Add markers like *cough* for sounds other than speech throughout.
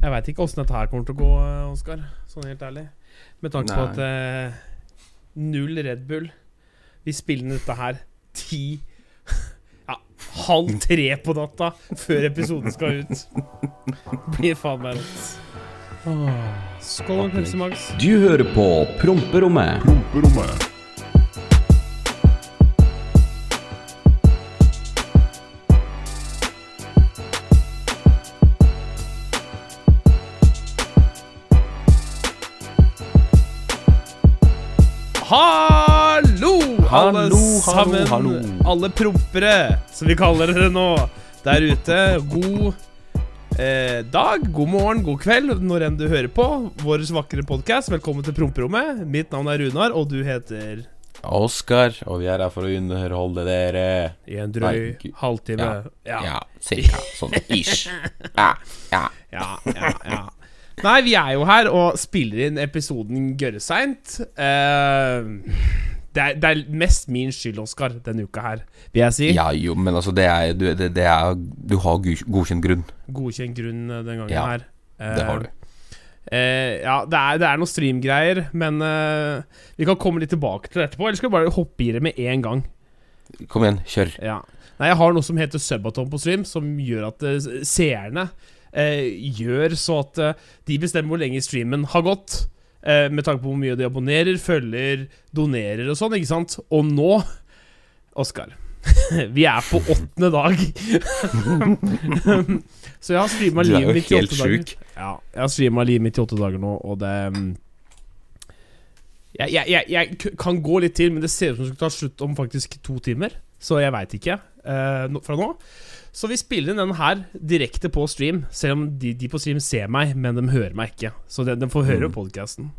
Jeg veit ikke åssen dette her kommer til å gå, Oskar. Sånn helt ærlig. Med tanke på at eh, null Red Bull Vi spiller inn dette her ti Ja, halv tre på natta før episoden skal ut. Blir faen meg rått. Skål og pølse, Max. Du hører på Promperommet. Hallo, alle Hallo, hallo, sammen. hallo. Alle prompere, som vi kaller dere nå der ute. God eh, dag, god morgen, god kveld, når enn du hører på vår vakre podkast. Velkommen til Promperommet. Mitt navn er Runar, og du heter Oskar, og vi er her for å underholde dere. I en drøy Nei, halvtime. Ja, Ja. ja cirka. Sånn ish. Ja, ja. Ja, ja, ja. Nei, vi er jo her og spiller inn episoden gørreseint. Uh, det, er, det er mest min skyld, Oskar, denne uka her, vil jeg si. ja jo, men altså, det er, du, det, det er Du har godkjent grunn. Godkjent grunn eh, den gangen Ja, her. Det har du. Eh, ja, det er, det er noen streamgreier, men eh, vi kan komme litt tilbake til det etterpå. Eller skal vi bare hoppe i det med en gang? Kom igjen, kjør. Ja. Nei, jeg har noe som heter Subaton på stream, som gjør at eh, seerne eh, gjør så at eh, de bestemmer hvor lenge streamen har gått. Eh, med tanke på hvor mye de abonnerer, følger, donerer og sånn, ikke sant? Og nå, Oskar *laughs* Vi er på åttende dag. *laughs* så jeg har streama livet mitt i åtte dager. Ja, jeg har streama livet mitt i åtte dager nå, og det mm, jeg, jeg, jeg, jeg kan gå litt til, men det ser ut som det skal ta slutt om faktisk to timer. Så jeg veit ikke uh, fra nå. Så vi spiller inn den her direkte på stream, selv om de, de på stream ser meg, men de hører meg ikke. Så de, de får høre Mm. podkasten.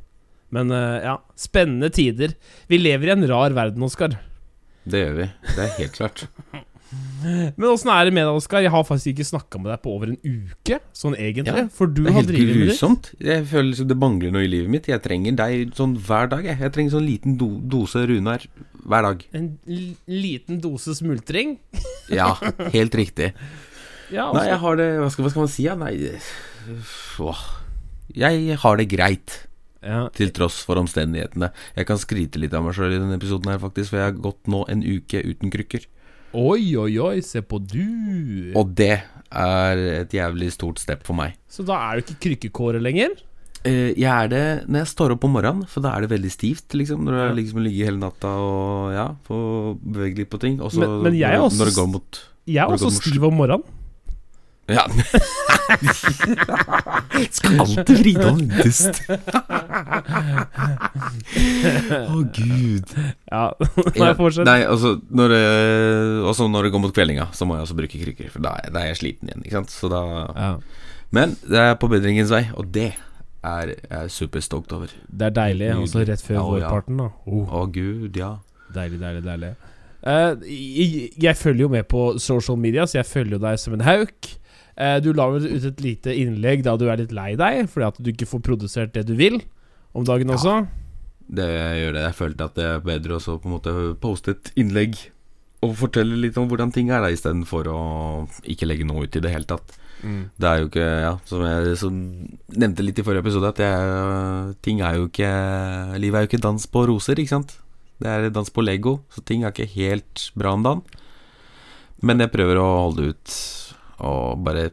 Men uh, ja, spennende tider. Vi lever i en rar verden, Oskar. Det gjør vi. Det er helt klart. *laughs* Men åssen er det med deg, Oskar? Jeg har faktisk ikke snakka med deg på over en uke, sånn egentlig. Ja, for du har drevet med det. grusomt. Jeg føler liksom det mangler noe i livet mitt. Jeg trenger deg sånn hver dag. Jeg, jeg trenger sånn liten do dose Runar hver dag. En liten dose smultring. *laughs* Ja, helt riktig. Ja, Nei, jeg har det Hva skal, hva skal man si? Ja? Nei åh. Jeg har det greit, ja. til tross for omstendighetene. Jeg kan skryte litt av meg sjøl i denne episoden her, faktisk, for jeg har gått nå en uke uten krykker. Oi, oi, oi, se på du. Og det er et jævlig stort step for meg. Så da er du ikke krykkekåre lenger? Eh, jeg er det når jeg står opp om morgenen, for da er det veldig stivt, liksom. Når du Ja. liksom ligger hele natta og ja, får bevege litt på ting. Og så Men- men jeg er også når det går mot Jeg er også stiv om morgenen. Ja. *laughs* Skal alltid vride om dust. Å, gud. Ja, *laughs* Nei, fortsett. Nei, altså når det, også når det går mot kveldinga, så må jeg også bruke krykker. For da er, da er jeg sliten igjen. Ikke sant? Så da Ja, Men det er på bedringens vei, og det er jeg superstolt over. det er deilig. gud. Også rett før Ja, vårparten, da. Oh, oh, gud, ja. deilig, deilig, deilig. Uh, jeg, jeg følger jo med på social media, så jeg følger jo deg som en hauk. Eh, du la vel ut et lite innlegg da du er litt lei deg fordi at du ikke får produsert det du vil om dagen Ja. også. Det gjør det. Jeg følte at det er bedre å på en måte poste et innlegg og fortelle litt om hvordan ting er, istedenfor å ikke legge noe ut i det hele tatt. Det er jo ikke Ja, som jeg som nevnte litt i forrige episode, at jeg, ting er jo ikke Livet er jo ikke dans på roser, ikke sant? Det er dans på Lego, så ting er ikke helt bra om dagen. Men jeg prøver å holde ut og bare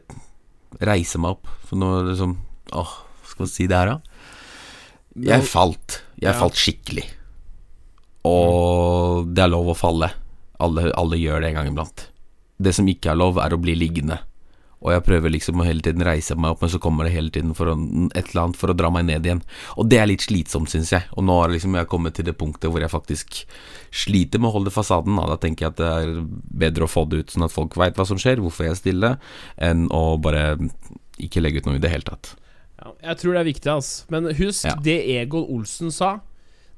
reise meg opp. For nå liksom Åh, skal man si det her, da? Jeg falt. Jeg Ja. falt skikkelig. Og det er lov å falle. Alle, alle gjør det en gang iblant. Det som ikke er lov, er å bli liggende. Og jeg prøver liksom å hele tiden reise meg opp, men så kommer det hele tiden for å, et eller annet for å dra meg ned igjen. Og det er litt slitsomt, syns jeg. Og nå har liksom jeg kommet til det punktet hvor jeg faktisk sliter med å holde fasaden. Da, tenker jeg at det er bedre å få det ut, sånn at folk veit hva som skjer, hvorfor jeg er stille, enn å bare ikke legge ut noe i det hele tatt. Ja, jeg tror det er viktig, altså. Men husk Ja. det Egon Olsen sa.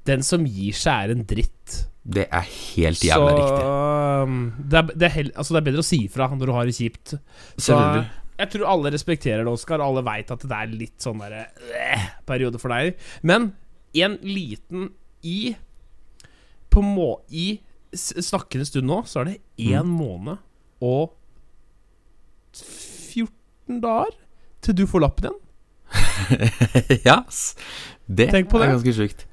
Den som gir seg, er en dritt. Det er helt jævla riktig. um, det, er, det, er hell, altså det er bedre å si ifra når du har det kjipt. Så jeg tror alle respekterer det, Oskar. Alle veit at det er litt sånn derre øh, periode for deg. Men en liten I På må... I snakkende stund nå, så er det én Mm. måned og 14 dager til du får lappen igjen. ja, *laughs* yes. det, det. er ganske sjukt.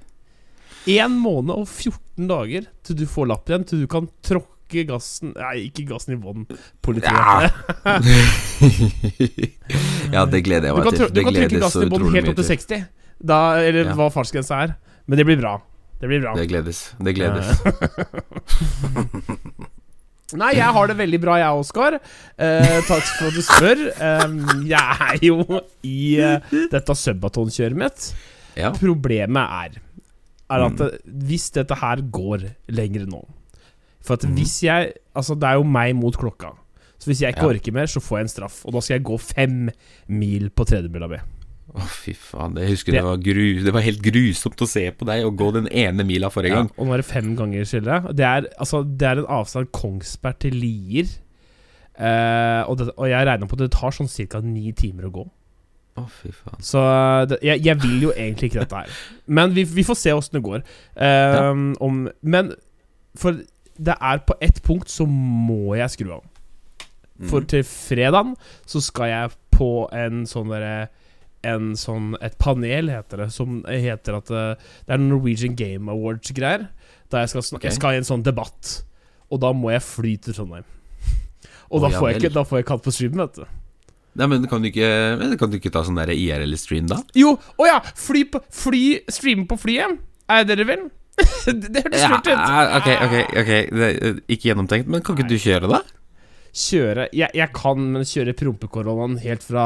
Én måned og 14 dager til du får lapp igjen, til du kan tråkke gassen Nei, ikke gassen i vann, Politiet. Ja. *laughs* ja, det gleder jeg meg kan, til. du Det kan trykke gassen i bånn helt opp til til. 60. Da, eller Ja. hva fartsgrensa er. Men det blir bra. Det blir bra. Det gledes. Det gledes. *laughs* Nei, jeg har det veldig bra, jeg, Oskar. Eh, takk for at du spør. Eh, jeg er jo i eh, dette subaton-kjøret mitt. Ja. Problemet er Er at Mm. hvis dette her går lenger nå For at Mm. hvis jeg Altså, det er jo meg mot klokka. Så hvis jeg ikke Ja. orker mer, så får jeg en straff. Og da skal jeg gå fem mil på tredemølla mi. Å, fy faen. Jeg husker Det- det, var gru, det var helt grusomt å se på deg og gå den ene mila forrige Ja, gang. og nå er det fem ganger skille. Det er, altså, det er en avstand Kongsberg til Lier. Eh, og, det, og jeg regner på at det tar sånn ca. ni timer å gå. Å, fy faen. Så det, jeg, jeg vil jo egentlig ikke dette her. Men vi, vi får se åssen det går. Eh, om, men for det er på ett punkt så må jeg skru av. For Mm. til fredagen så skal jeg på en sånn derre en sånn, Et panel, heter det, som heter at eh, det er Norwegian Game Awards-greier. Da jeg skal, okay. Jeg skal i en sånn debatt. Og da må jeg fly til Trondheim. Og oh, da, får jeg da får jeg ikke hatt på streamen, vet du. Nei, men kan du ikke, men kan du ikke ta sånn der IRL-stream, da? Jo, å ja! Fly på Fly Streame på flyet. Er det dere vil? *laughs* det, hørtes Ja, lurt ut. ok, ok, ok det, er Ikke gjennomtenkt, men kan ikke du kjøre, da? Kjøre jeg, jeg kan, men kjøre prompekoronaen helt fra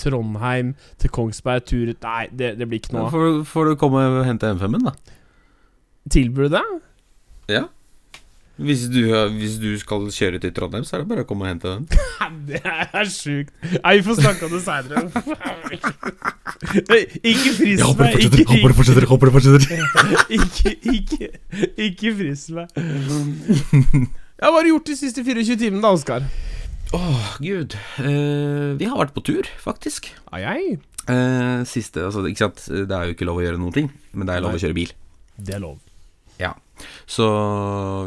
Trondheim til Kongsberg tur ut Nei, det, det blir ikke noe. Får, får du komme og hente M5-en, da? Tilbyr du det? Ja. Hvis du, hvis du skal kjøre til Trondheim, så er det bare å komme og hente den. *laughs* Det er sjukt. Nei, vi får snakke om det seinere. ikke frys meg. Ikke, ikke, fortsetter, håper det fortsetter. *laughs* ikke, ikke, ikke frys meg. Ja, hva har du gjort de siste 24 timene, da, Oskar? Åh, gud. Uh, vi har vært på tur, faktisk. Ai, ai. Uh, siste, altså, ikke sant. Det er jo ikke lov å gjøre noen ting, men det er lov Nei. å kjøre bil. Det er lov. Ja. Så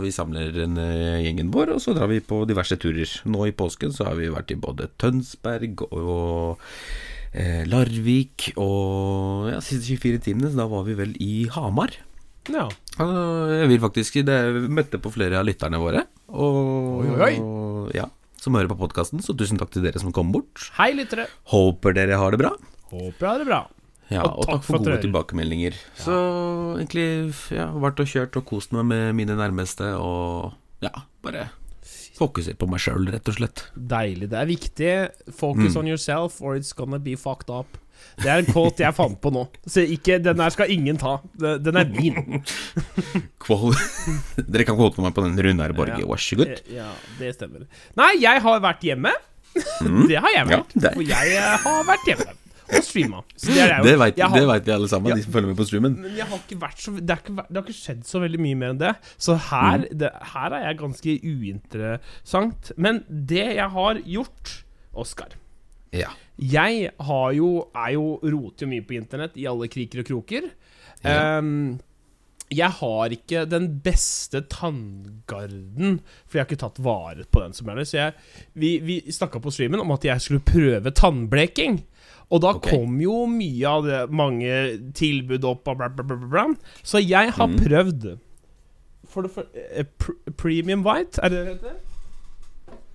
vi samler en, eh, gjengen vår, og så drar vi på diverse turer. Nå i påsken så har vi vært i både Tønsberg og eh, Larvik, og ja, siste 24 timene, så da var vi vel i Hamar. Ja. Og jeg vil faktisk det, møtte på flere av lytterne våre. Og, Oi, oi, Ja, som hører på podkasten, så tusen takk til dere som kom bort. Hei, lyttere. Håper dere har det bra. Håper jeg har det bra. Ja, Og og, takk takk for gode tilbakemeldinger. tilbakemeldinger. Så egentlig ja, vært og kjørt og kost meg med mine nærmeste, og ja, bare fokusert på meg sjøl, rett og slett. Deilig. Det er viktig. Focus Mm. on yourself, or it's gonna be fucked up. Det er en quote jeg fant på nå. Så ikke, Den her skal ingen ta. Den den er min. *laughs* Dere kan quote meg på den Runar Borge, Ja. vær så god. Eh, Ja, det stemmer. Nei, jeg har vært hjemme. Mm. *laughs* Det har jeg vært. Ja, For jeg eh, har vært hjemme og streama. Så det. Det veit vi alle sammen, Ja. de som følger med på streamen. Men jeg har ikke vært så det, har ikke, det har ikke skjedd så veldig mye mer enn det. Så her, Mm. det, her er jeg ganske uinteressant. Men det jeg har gjort, Oskar Ja. Jeg har jo, er jo roter jo mye på internett i alle kriker og kroker. Ja. Um, jeg har ikke den beste tanngarden, for jeg har ikke tatt vare på den. som er det Så jeg, Vi, vi snakka på streamen om at jeg skulle prøve tannbleking. Og da okay. kom jo mye av det, mange tilbud opp bla, bla, bla. Så jeg har Mm. prøvd For det for, eh, pr Premium White, er det det heter?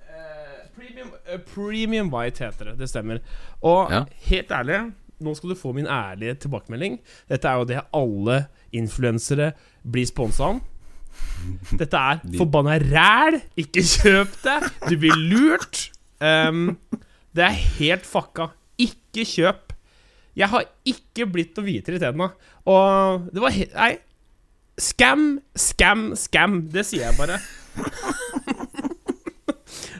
Eh, premium, eh, premium White heter det, det stemmer. Og Ja. helt ærlig, nå skal du få min ærlige tilbakemelding. Dette er jo det alle influensere blir sponsa om. Dette er *laughs* forbanna ræl! Ikke kjøp det! Du blir lurt. Um, det er helt fucka. Ikke kjøp. Jeg har ikke blitt noe hvitere i tenna. Og det var Nei. Scam, scam, scam. Det sier jeg bare. *laughs*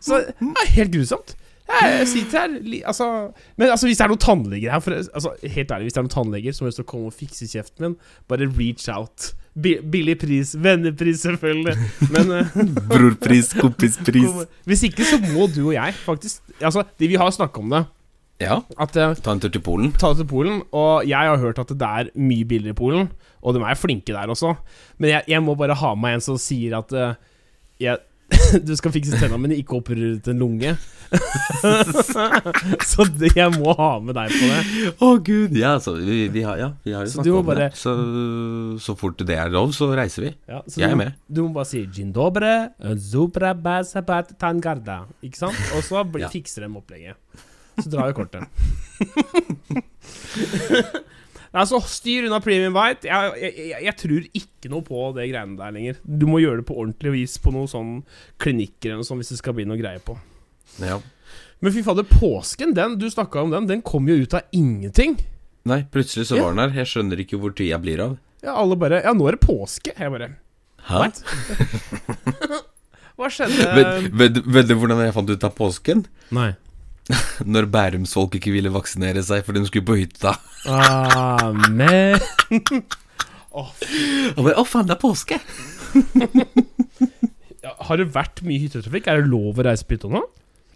Så det er helt grusomt. Jeg, sitter her altså, Men altså, hvis det er noen tannleger her for, altså, Helt ærlig, hvis det er noen tannleger som vil komme og fikse kjeften min, bare reach out. Billig pris. Vennepris, selvfølgelig. Men eh, *laughs* Brorpris, *laughs* kompispris. hvis ikke, så må du og jeg faktisk Altså, de, vi har snakka om det. Ja, At eh, ta en tur til Polen. ta det til Polen. Og jeg har hørt at det er mye billigere i Polen, og de er flinke der også. Men jeg, jeg må bare ha med en som sier at uh, jeg, *laughs* du skal fikse tenna, men ikke operere ut en lunge. *laughs* så det, jeg må ha med deg på det. Å gud, ja, så vi, vi har, ja, vi har jo snakket om bare- det. Så, så fort det er lov, så reiser vi. Ja, så Jeg er med. Du må bare si 'gin dobre, zubra basabat tangarda. Ikke sant? Og så fikser de opplegget. Så drar jo kortet. altså, styr unna premium white. Jeg, jeg, jeg, jeg tror ikke noe på det greiene der lenger. Du må gjøre det på ordentlig vis på noen sånn klinikker eller noe sånt hvis det skal bli noe greie på. Ja. Men fy fader, påsken, den du snakka om den, den kom jo ut av ingenting. Nei, plutselig så Ja. var den her. Jeg skjønner ikke hvor tida blir av. Ja, alle bare Ja, nå er det påske. Jeg bare Hæ? *laughs* Hva skjedde? Vet, vet, vet du hvordan jeg fant ut av påsken? Nei. *laughs* Når bærumsfolk ikke ville vaksinere seg fordi de skulle på hytta. Amen. Og bare, Å, faen, det er påske! *laughs* Har det vært mye hyttetrafikk? Er det lov å reise på hytta nå?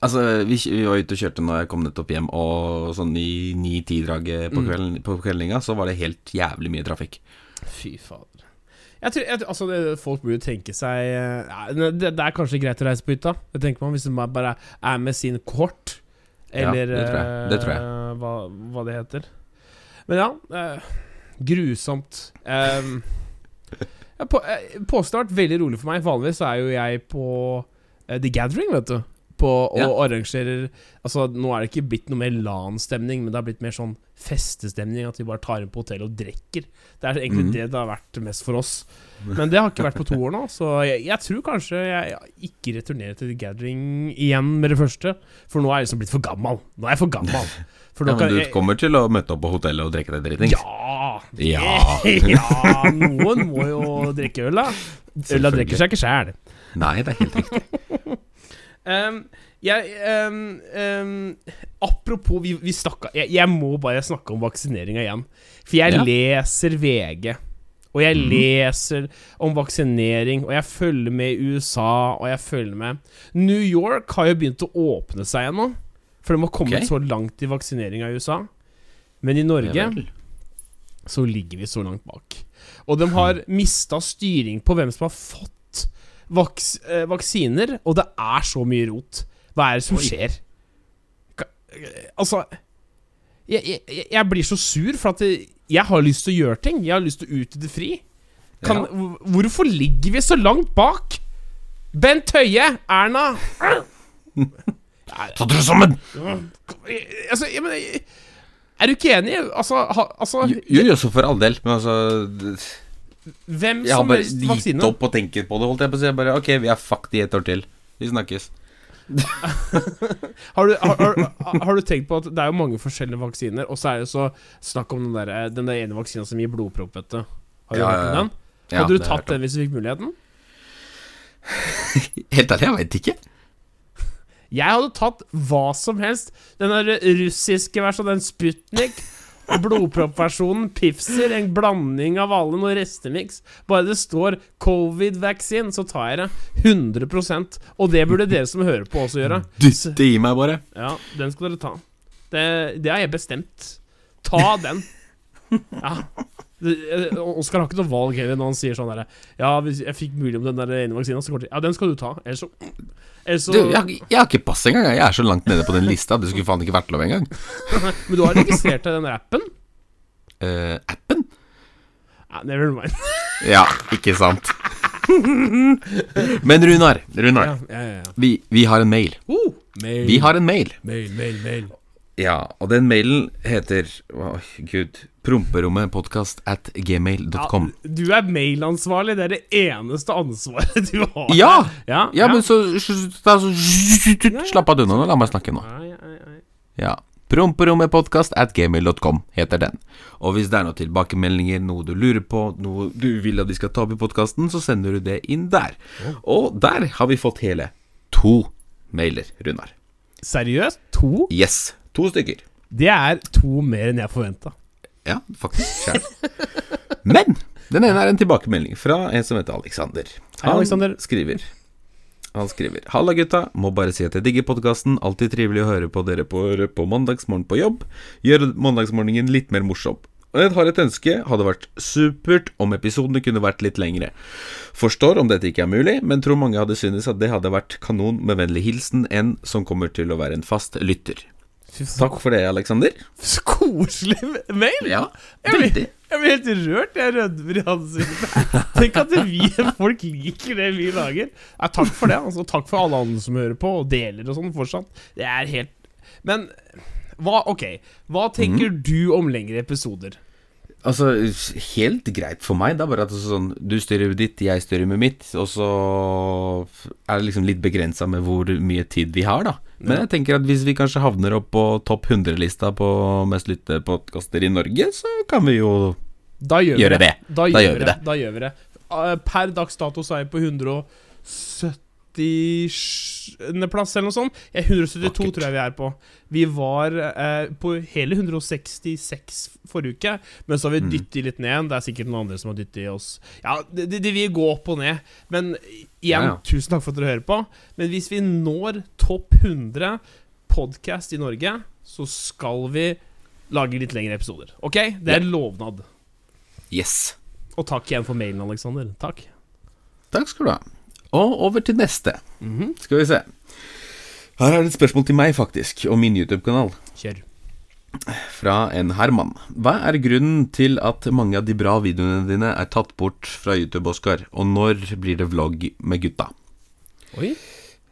Altså, vi, vi var ute og kjørte når jeg kom nettopp hjem, og sånn i ni-ti-draget på, Mm. kvelden, på kveldinga, så var det helt jævlig mye trafikk. Fy fader. Jeg tror, jeg, altså det, Folk burde tenke seg eh, ja, det, det er kanskje greit å reise på hytta. Det tenker man Hvis man bare er med sin kohort. Ja, Eller det tror jeg. Det tror jeg. eh, hva, hva det heter. Men ja, eh, grusomt. Um, ja, på, Påsken veldig rolig for meg. Vanligvis er jo jeg på The Gathering, vet du. På, og Ja. arrangerer Altså Nå er det ikke blitt noe mer LAN-stemning, men det har blitt mer sånn festestemning. At vi bare tar inn på hotellet og drikker. Det er egentlig mm. det det har vært mest for oss. Men det har ikke vært på to år nå, så jeg, jeg tror kanskje jeg ikke returnerer til The Gathering igjen med det første. For nå er jeg liksom blitt for gammel. Nå er jeg for gammel. For Ja, men du kommer til å møte opp på hotellet og drikke deg dritings? Ja! Ja. *laughs* ja! Noen må jo drikke øl, da. Øla drikker seg ikke sjæl. Nei, det er helt riktig. Um, jeg, um, um, apropos Vi, vi snakka jeg, jeg må bare snakke om vaksineringa igjen. For jeg Ja. leser VG. Og jeg mm. leser om vaksinering, og jeg følger med i USA, og jeg følger med New York har jo begynt å åpne seg igjen nå. For de har kommet okay. så langt i vaksineringa i USA. Men i Norge så ligger vi så langt bak. Og de har mista styring på hvem som har fått vaks eh, vaksiner, og det er så mye rot. Hva er det som Oi. skjer? Ka- Altså jeg, jeg, jeg blir så sur, for at jeg, jeg har lyst til å gjøre ting. Jeg har lyst til å ut i det fri. Kan, Ja. Hvorfor ligger vi så langt bak? Bent Høie, Erna Ta dere sammen! Altså, jeg mener Er du ikke enig? Altså, ha, altså Jo, jo, jo, så for all del, men altså det- vaksine. Jeg har bare helst gitt vaksine? opp å tenke på det, holdt jeg på å si. Jeg bare, ok, vi er fucked i et år til. Vi snakkes. *laughs* Har du, har, har, har du tenkt på at det er jo mange forskjellige vaksiner, og så er det så snakk om den der, den der ene vaksinen som gir blodpropp, vet du. Har du Ja, hørt om den? Ja, Hadde du tatt den hvis du fikk muligheten? *laughs* Helt ærlig, jeg veit ikke. Jeg hadde tatt hva som helst. Den der russiske versjonen, den Sputnik. Blodproppversjonen, Pifser, en blanding av alle, noe restemiks. Bare det står covid-vaccine, så tar jeg det 100% Og det burde dere som hører på, også gjøre. Dytte i meg, bare. Ja, den skal dere ta. Det, det har jeg bestemt. Ta den. Ja. Eh, Oskar har ikke noe valg heller når han sier sånn derre Ja, hvis jeg fikk mulighet om den der ene vaksinen, så det Ja, den skal du ta. Ellers så Ellers så Du, jeg, jeg har ikke pass engang. Jeg er så langt nede på den lista. Det skulle faen ikke vært lov engang. *laughs* Men du har registrert deg i den appen? Uh, appen? Ja, never mind. *laughs* Ja, ikke sant. Men Runar, Runar. Ja, ja, ja, ja. Vi, vi har en mail. Oh, mail, Vi har en mail. mail, mail, mail. Ja, og den mailen heter oh, gud promperommetpodkast at gmail.com. Ja, du er mailansvarlig. Det er det eneste ansvaret du har. Ja! ja, Ja, men så, så, så, Slapp av, du nå. La meg snakke nå. Ja. Promperommepodkast at gmail.com heter den. Og hvis det er noen tilbakemeldinger, noe du lurer på, noe du vil at vi skal ta opp i podkasten, så sender du det inn der. Og der har vi fått hele to mailer, Runar. Seriøst? To? Yes. To stykker. Det er to mer enn jeg forventa. Ja, faktisk. Skjær. Men den ene er en tilbakemelding fra en som heter Alexander. Hei, Alexander. skriver Han skriver Halla gutta, må bare si at jeg digger podkasten. Alltid trivelig å høre på dere på, på mandagsmorgen på jobb. Gjør mandagsmorgenen litt mer morsom. Jeg har et ønske. Hadde vært supert om episodene kunne vært litt lengre. Forstår om dette ikke er mulig, men tror mange hadde syntes at det hadde vært kanon med vennlig hilsen en som kommer til å være en fast lytter. Takk for det, Aleksander. så koselig mail! Ja, veldig. jeg blir helt rørt. Jeg rødmer i ansiktet. Tenk at vi folk liker det vi lager. Nei, takk for det. Altså, takk for alle andre som hører på og deler og sånn fortsatt. Det er helt Men hva, ok, hva tenker du om lengre episoder? Altså, helt greit for meg. Det er bare at altså, sånn, du styrer med ditt, jeg styrer med mitt. Og så er det liksom litt begrensa med hvor mye tid vi har, da. Men jeg tenker at hvis vi kanskje havner opp på topp 100-lista på mest lyttede podkaster i Norge, så kan vi jo Gjøre vi det. Da, gjør vi det. Da gjør vi det. Uh, Per dags dato så er jeg på 170. plass eller noe sånt. Er 172 Vakkert. tror jeg vi er på. Vi var eh, på hele 166 forrige uke, men så har vi Mm. dyttet litt ned. Det er sikkert noen andre som har dyttet i oss. Ja, det, det, vil gå opp og ned. Men igjen, Ja, ja. tusen takk for at dere hører på. Men hvis vi når topp 100 podkast i Norge, så skal vi lage litt lengre episoder. OK? Det er en lovnad. Yes. Og takk igjen for mailen, Alexander. Takk. Takk skal du ha. Og over til neste. Mhm. Skal vi se. Her er det et spørsmål til meg, faktisk, og min YouTube-kanal. Kjør. Fra en Herman. Hva er grunnen til at mange av de bra videoene dine er tatt bort fra YouTube, Oskar? Og når blir det vlogg med gutta? Oi.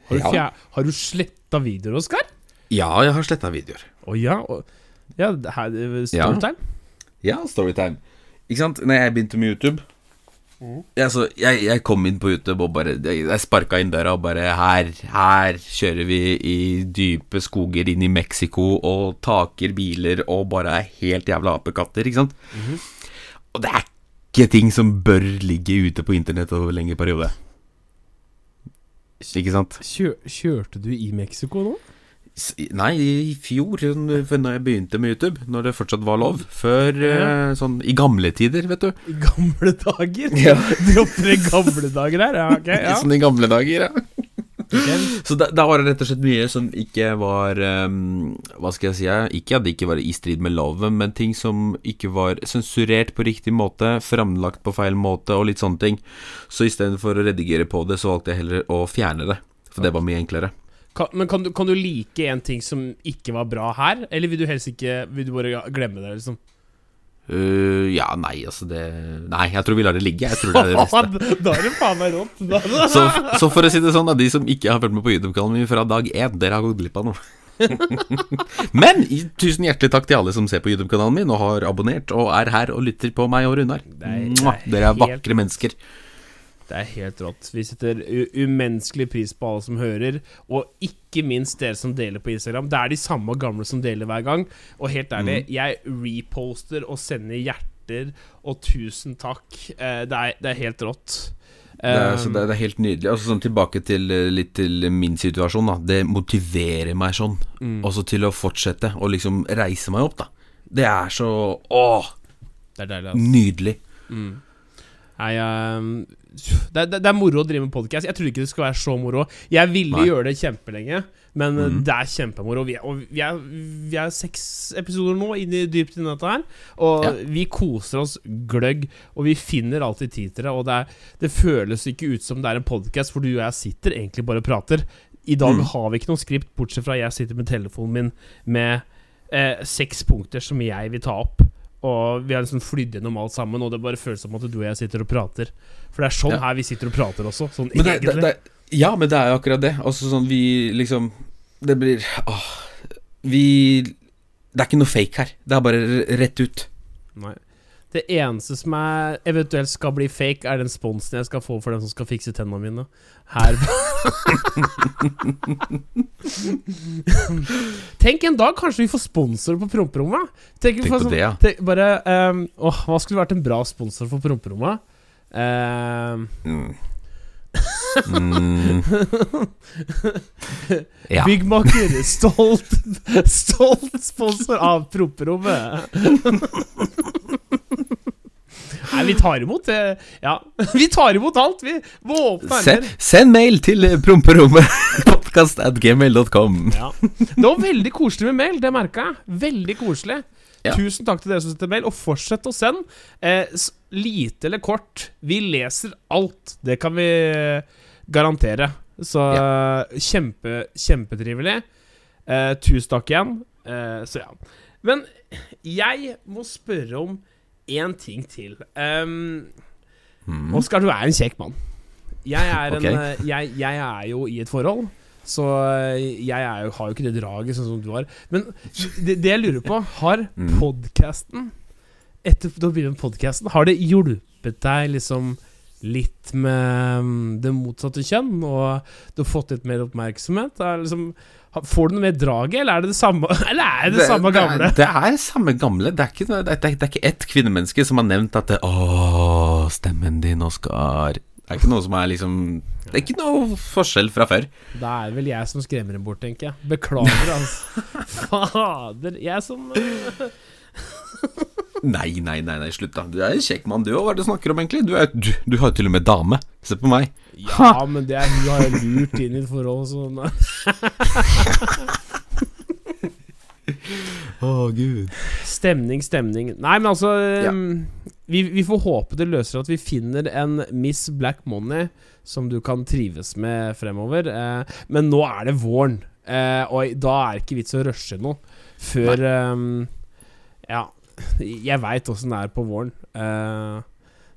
Har du, Ja. har du sletta videoer, Oskar? Ja, jeg har sletta videoer. Å ja. og- Ja, er Ja. Storytime? Ja, Storytime. Ikke sant? Når jeg begynte med YouTube ja, så jeg, jeg kom inn på YouTube og bare Jeg, sparka inn døra og bare her, her kjører vi i dype skoger inn i Mexico og taker biler og bare er helt jævla apekatter, ikke sant? Og det er ikke ting som bør ligge ute på internett over lengre periode. Ikke sant? Kjør, kjørte du i Mexico nå? Nei, i fjor, da jeg begynte med YouTube, når det fortsatt var lov. Før eh, sånn i gamle tider, vet du. I gamle dager? Ja. *laughs* Dropper i gamle dager her? Ja, ok. *laughs* Ja. Sånn i gamle dager, ja. Okay. Så da, da var det rett og slett mye som ikke var um, Hva skal jeg si? Ikke at det ikke var i strid med loven, men ting som ikke var sensurert på riktig måte, framlagt på feil måte og litt sånne ting. Så istedenfor å redigere på det, så valgte jeg heller å fjerne det. For det var mye enklere. Kan, men kan du, kan du like en ting som ikke var bra her, eller vil du helst ikke Vil du bare glemme det, liksom? Uh, ja, nei, altså det Nei, jeg tror vi lar det ligge. Jeg tror det er det *laughs* beste. da er det faen meg rått. Så, så for å si det sånn, da, de som ikke har fulgt med på YouTube-kanalen min fra dag én, dere har gått glipp av noe. *laughs* Men tusen hjertelig takk til alle som ser på YouTube-kanalen min og har abonnert og er her og lytter på meg og Runar. Er- er Dere er vakre mennesker. Det er helt rått. Vi setter umenneskelig pris på alle som hører, og ikke minst dere som deler på Instagram. Det er de samme gamle som deler hver gang. Og helt ærlig, Mm. jeg reposter og sender hjerter og tusen takk. Eh, det, er, det er helt rått. Det er, Eh, det, er- det er helt nydelig. Altså sånn Tilbake til eh, litt til min situasjon. da Det motiverer meg sånn. Mm. Også til å fortsette å liksom reise meg opp. da Det er så Åh, det er deilig, altså. nydelig. Nei, ehm, det, det, det er moro å drive med podkast. Jeg trodde ikke det skulle være så moro. Jeg ville Nei. gjøre det kjempelenge, men Mhm. det er kjempemoro. Vi er, og vi er, vi er seks episoder nå inn i dypt inni dette her, og Ja. vi koser oss gløgg. Og vi finner alltid tid til det, og det, er, det føles ikke ut som det er en podkast, for du og jeg sitter egentlig bare og prater. I dag Mm. har vi ikke noe skript, bortsett fra jeg sitter med telefonen min med eh, seks punkter som jeg vil ta opp. Og vi har liksom flydd gjennom alt sammen, og det bare føles som at du og jeg sitter og prater. For det er sånn Ja. her vi sitter og prater også. Sånn Men det, det, egentlig. det, ja, men det er jo akkurat det. Altså sånn vi liksom Det blir Åh. Vi Det er ikke noe fake her. Det er bare rett ut. Nei. Det eneste som er eventuelt skal bli fake, er den sponsen jeg skal få for den som skal fikse tennene mine. Her *laughs* Tenk en dag kanskje vi får sponsor på promperommet. Tenk, Tenk på sånn- det, ja. tenk, bare um, Åh, Hva skulle vært en bra sponsor for promperommet? Ehm, Mm. Mm. *laughs* Ja. Byggmaker, stolt Stolt sponsor av promperommet. *laughs* Nei, vi tar imot det. Ja, *laughs* vi tar imot alt, vi. Send, send mail til promperommet *laughs* podcast at gmail.com. Ja. Det var veldig koselig med mail, det merka jeg. Veldig koselig. Ja. Tusen takk til dere som sendte mail, og fortsett å sende. Eh, lite eller kort, vi leser alt. Det kan vi eh, garantere. Så kjempe, kjempetrivelig. Eh, tusen takk igjen. Eh, så ja. Men jeg må spørre om én ting til. Um, Mm. Oskar, du er en kjekk mann. Jeg er, en, *laughs* okay. jeg, jeg er jo i et forhold, så eh, jeg er jo, har jo ikke det draget sånn som du har. Men det, det jeg lurer på, har Mm. podkasten Etter har begynt med podkasten, har det hjulpet deg liksom litt med mm, det motsatte kjønn, og du har fått litt mer oppmerksomhet? Er liksom, får du noe mer draget, eller er det det samme *laughs* Eller er det det, samme gamle? Det, det er samme gamle. Det er ikke, det er, det er ikke ett kvinnemenneske som har nevnt at det, Å, stemmen din, Oskar. Det er ikke noe som er liksom Det er ikke noe forskjell fra før. Da er det vel jeg som skremmer dem bort, tenker jeg. Beklager, altså. *laughs* Fader. Jeg som øh, *laughs* Nei, nei, nei, nei, slutt da. Du er en kjekk mann, du òg. Hva er det du snakker om, egentlig? Du, er, du, du har jo til og med dame. Se på meg. Ja, men det er, hun har jo lurt inn i et forhold, så nei. *laughs* Å, gud. Stemning, stemning. Nei, men altså Ja. um, vi, vi får håpe det løser at vi finner en Miss Black Money som du kan trives med fremover. Eh, men nå er det våren, eh, og da er det ikke vits å rushe noe før um, Ja, jeg veit åssen det er på våren. Uh,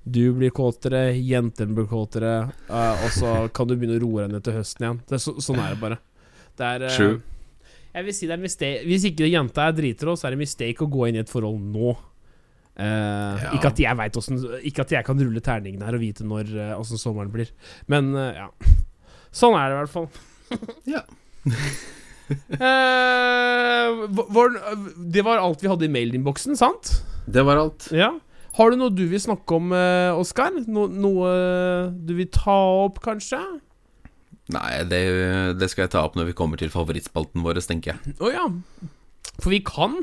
du blir kåtere, jentene blir kåtere, uh, og så kan du begynne å roe deg ned til høsten igjen. Det er så, sånn er det bare. Det er uh. Jeg vil si det er mistake Hvis ikke jenta er driter så er det mistake å gå inn i et Ja. Ikke at jeg vet hvordan Ikke at jeg kan rulle terningene her og vite når åssen sommeren blir. Men ja. Sånn er det i hvert fall. Ja. *laughs* *laughs* Hva- var, det var alt vi hadde i mailinnboksen, sant? Det var alt. Ja. Har du noe du vil snakke om, uh, Oskar? No, noe du vil ta opp, kanskje? Nei, det, det skal jeg ta opp når vi kommer til favorittspalten vår, tenker jeg. Å ja. For vi kan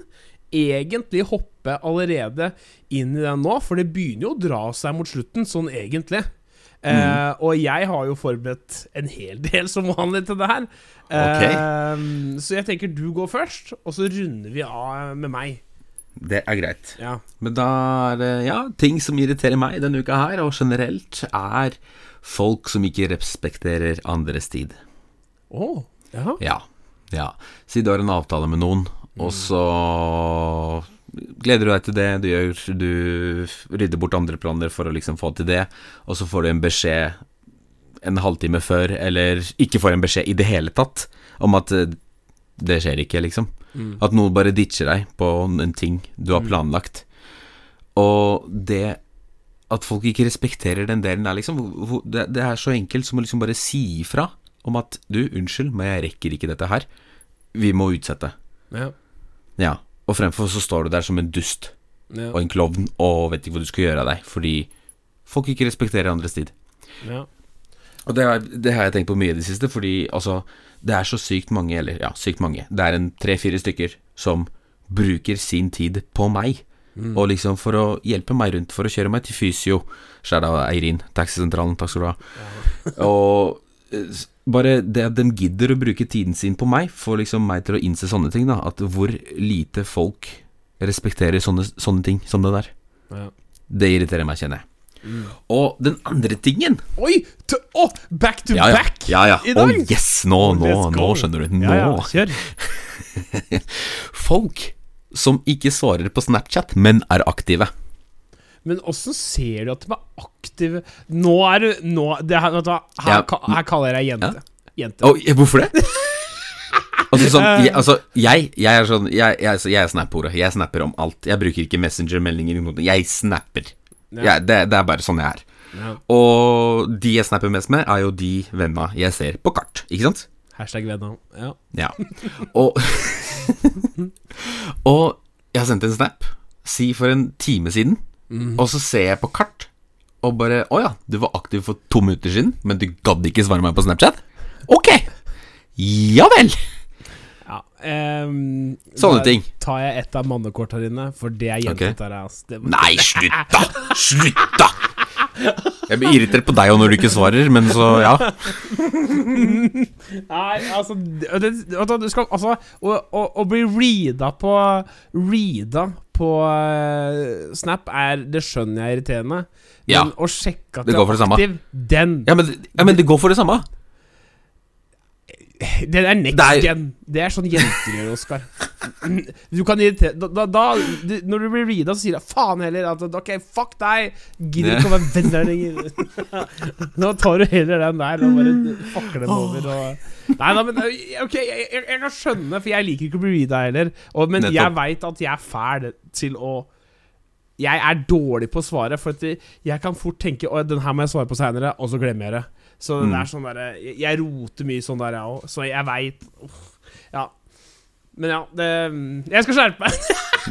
egentlig hoppe allerede inn i den nå, for det begynner jo å dra seg mot slutten, sånn egentlig. Eh, og jeg har jo forberedt en hel del som vanlig til det her. Eh, så jeg tenker du går først, og så runder vi av med meg. Det er greit. Ja. Men da er det ja, ting som irriterer meg denne uka her, og generelt, er folk som ikke respekterer andres tid. Å, ja. Ja. ja. Si du har en avtale med noen, og så gleder du deg til det, du, gjør, du rydder bort andre planer for å liksom få til det, og så får du en beskjed en halvtime før, eller ikke får en beskjed i det hele tatt, om at eh, det skjer ikke, liksom. At noen bare ditcher deg på en ting du har planlagt. Og det at folk ikke respekterer den delen der, liksom Det, det er så enkelt som å liksom bare si ifra om at Du, unnskyld, men jeg rekker ikke dette her. Vi må utsette. Ja. Ja. Og fremfor så står du der som en dust Ja. og en klovn og vet ikke hva du skal gjøre av deg, fordi folk ikke respekterer andres tid. ja. Og det har, det har jeg tenkt på mye i det siste, fordi altså Det er så sykt mange, eller ja, sykt mange. Det er en tre-fire stykker som bruker sin tid på meg. Og liksom for å hjelpe meg rundt, for å kjøre meg til fysio. Skjæra Eirin, taxisentralen, takk skal du ha. Og eh, bare det at de gidder å bruke tiden sin på meg, får liksom meg til å innse sånne ting, da. At hvor lite folk respekterer sånne, sånne ting som det der. ja. Det irriterer meg, kjenner jeg. Og den andre tingen Oi! t- oh, back to Ja, ja. back ja, ja. i Å, Oh, yes! Nå, nå, nå skjønner du. Nå. Kjør. *laughs* Folk som ikke svarer på Snapchat, men er aktive. Men åssen ser du at de er aktive Nå er du nå, det her, her, ka- her kaller jeg deg jente. Jente. Oh, ja, hvorfor det? *laughs* altså, sånn, jeg, altså, jeg, jeg er sånn Jeg, jeg, altså, jeg er snap-ordet. Jeg snapper om alt. Jeg bruker ikke Messenger-meldinger. Jeg snapper. Jeg, det, det er bare sånn jeg er. Ja. Og de jeg snapper mest med, er jo de venna jeg ser på kart. Ikke sant? Hashtag venner. Ja. Ja. Og *laughs* Og jeg har sendt en snap, si for en time siden, og så ser jeg på kart, og bare Å ja, du var aktiv for to minutter siden, men du gadd ikke svare meg på Snapchat? Ok! Ja vel! ja. um, Sånne ting. tar jeg ett av mannekort her inne, for det er jentete her. ass. Det- Nei, slutt da! Slutt da! Jeg blir irritert på deg òg når du ikke svarer, men så ja. *laughs* Nei, altså det, du, skal, altså å bli reada på Reada på eh, Snap, er Det skjønner jeg er irriterende. Men Ja. å sjekke at Det det er aktiv, den Ja, men, ja, men det går for det samme. *laughs* Den er next Det er- gen. Det er sånn jenter gjør, Oskar. *laughs* Du kan irritere da, da, du- Når du blir reada, så sier jeg faen heller at OK, fuck deg. Gidder ikke å være venn der lenger. *laughs* Nå tar du heller den der og bare fucker dem over og Nei da, men OK, jeg, jeg, jeg kan skjønne, for jeg liker ikke å bli reada heller. Og, men jeg Nettopp. veit at jeg er fæl til å jeg er dårlig på å svare, for jeg kan fort tenke at den her må jeg svare på seinere, og så glemmer jeg det. Så det Mm. er sånn derre jeg, jeg roter mye sånn der, jeg òg. Så jeg veit Ja. Men ja, det Jeg skal skjerpe meg!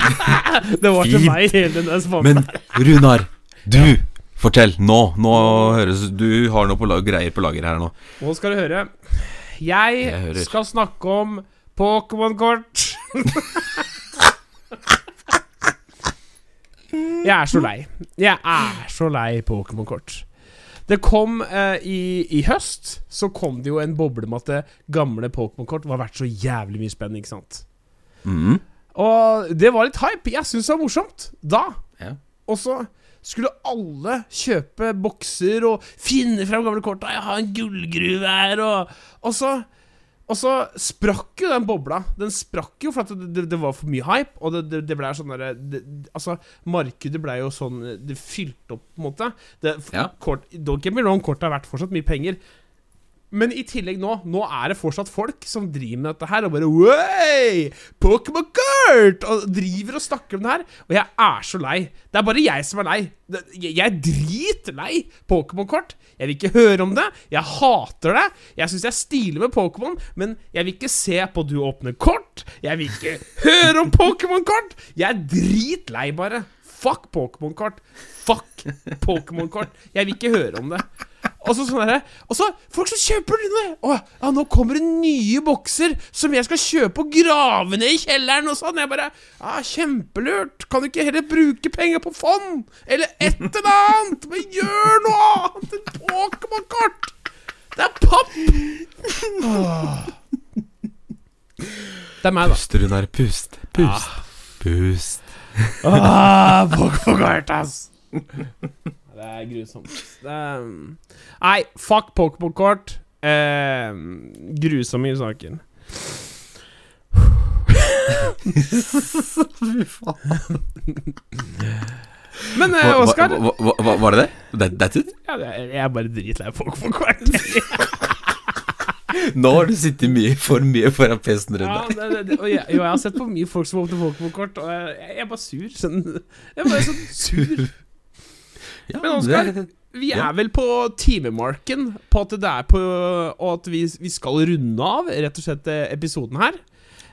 *laughs* det var til meg, hele den der spalten. Men Runar, du Fortell. Nå nå høres Du har noe på lag, greier på lager her nå. Nå skal du høre. Jeg, Jeg skal snakke om Pokémon-kort. *laughs* jeg er så lei. Jeg er så lei Pokémon-kort. Det kom eh, i, i høst Så kom det jo en boble med at det gamle Pokémon-kort var verdt så jævlig mye spenn, ikke sant? Mhm. Og det var litt hype. Jeg syns det var morsomt da. Ja. Og så skulle alle kjøpe bokser og finne fram gamle korta. Jeg har en gullgruve her, og, og så og så sprakk jo den bobla. Den sprakk jo for det, det, det var for mye hype. Og det, det, ble sånn derre Altså, markedet ble jo sånn Det fylte opp, på en måte. Det, Ja. kort, Don't get me wrong, kortet har vært fortsatt mye penger. Men i tillegg nå Nå er det fortsatt folk som driver med dette her og bare Wey! Pokémon Kurt! Og driver og snakker om det her. Og jeg er så lei. Det er bare jeg som er lei. Jeg er dritlei Pokémon-kort. Jeg vil ikke høre om det. Jeg hater det. Jeg syns jeg er stilig med Pokémon, men jeg vil ikke se på du åpner kort. Jeg vil ikke høre om Pokémon-kort. Jeg er dritlei, bare. Fuck Pokémon-kort. Fuck Pokémon-kort. Jeg vil ikke høre om det. Og så sånn derre Og så folk som kjøper det! Å, ja, nå kommer det nye bokser som jeg skal kjøpe og grave ned i kjelleren og sånn. Jeg bare Ja, kjempelurt. Kan du ikke heller bruke penger på fond? Eller et eller annet? Men gjør noe annet enn Pokémon-kort! Det er papp! Åh. Det er meg, da. Puster hun her. Pust. Pust. Pust. Ah, Pokémon-kort, ass! Det er grusomt. Det er, nei, fuck Pokémon-kort. Eh, grusomme saker. Men eh, Oskar hva- hva- hva- Var det det? That, that's it? ja, Jeg er bare dritlei Pokémon-kort. *laughs* *laughs* Nå har du sittet mye for mye foran PC-en, rundt deg. det, det, det, jeg, jo, jeg har sett på mye folk som åpner Pokémon-kort, og jeg, jeg er bare sur. Sånn, jeg er bare sånn sur. *laughs* Ja, Men Oskar, Vi er vel på timemarken på at det er på Og at vi, vi skal runde av rett og slett eh, episoden her.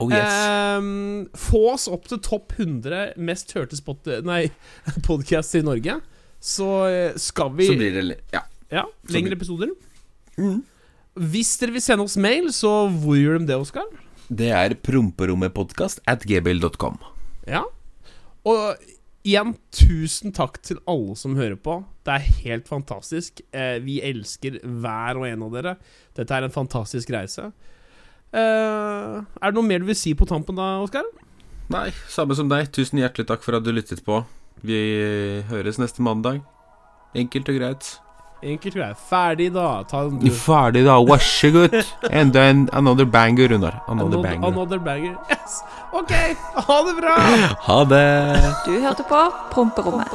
Oh yes. Ehm, få oss opp til topp 100 mest hørte spot, nei, *laughs* podcasts i Norge. Så eh, skal vi Så blir det Ja. Ja, lengre episoder. Hvis dere vil sende oss mail, så hvor gjør de det, Oskar? Det er promperommetpodkast at gbil.com. Ja. Og igjen, tusen takk til alle som hører på. Det er helt fantastisk. Eh, vi elsker hver og en av dere. Dette er en fantastisk reise. Eh, er det noe mer du vil si på tampen da, Oskar? Nei, samme som deg. Tusen hjertelig takk for at du lyttet på. Vi høres neste mandag. Enkelt og greit. Enkelt greit. Ferdig, da. Du. Ferdig, da. Vær så god. Enda en another banger, Runar. Another Another, banger. another banger. Yes. Ok, ha det bra! Ha det. Du hørte på Promperommet.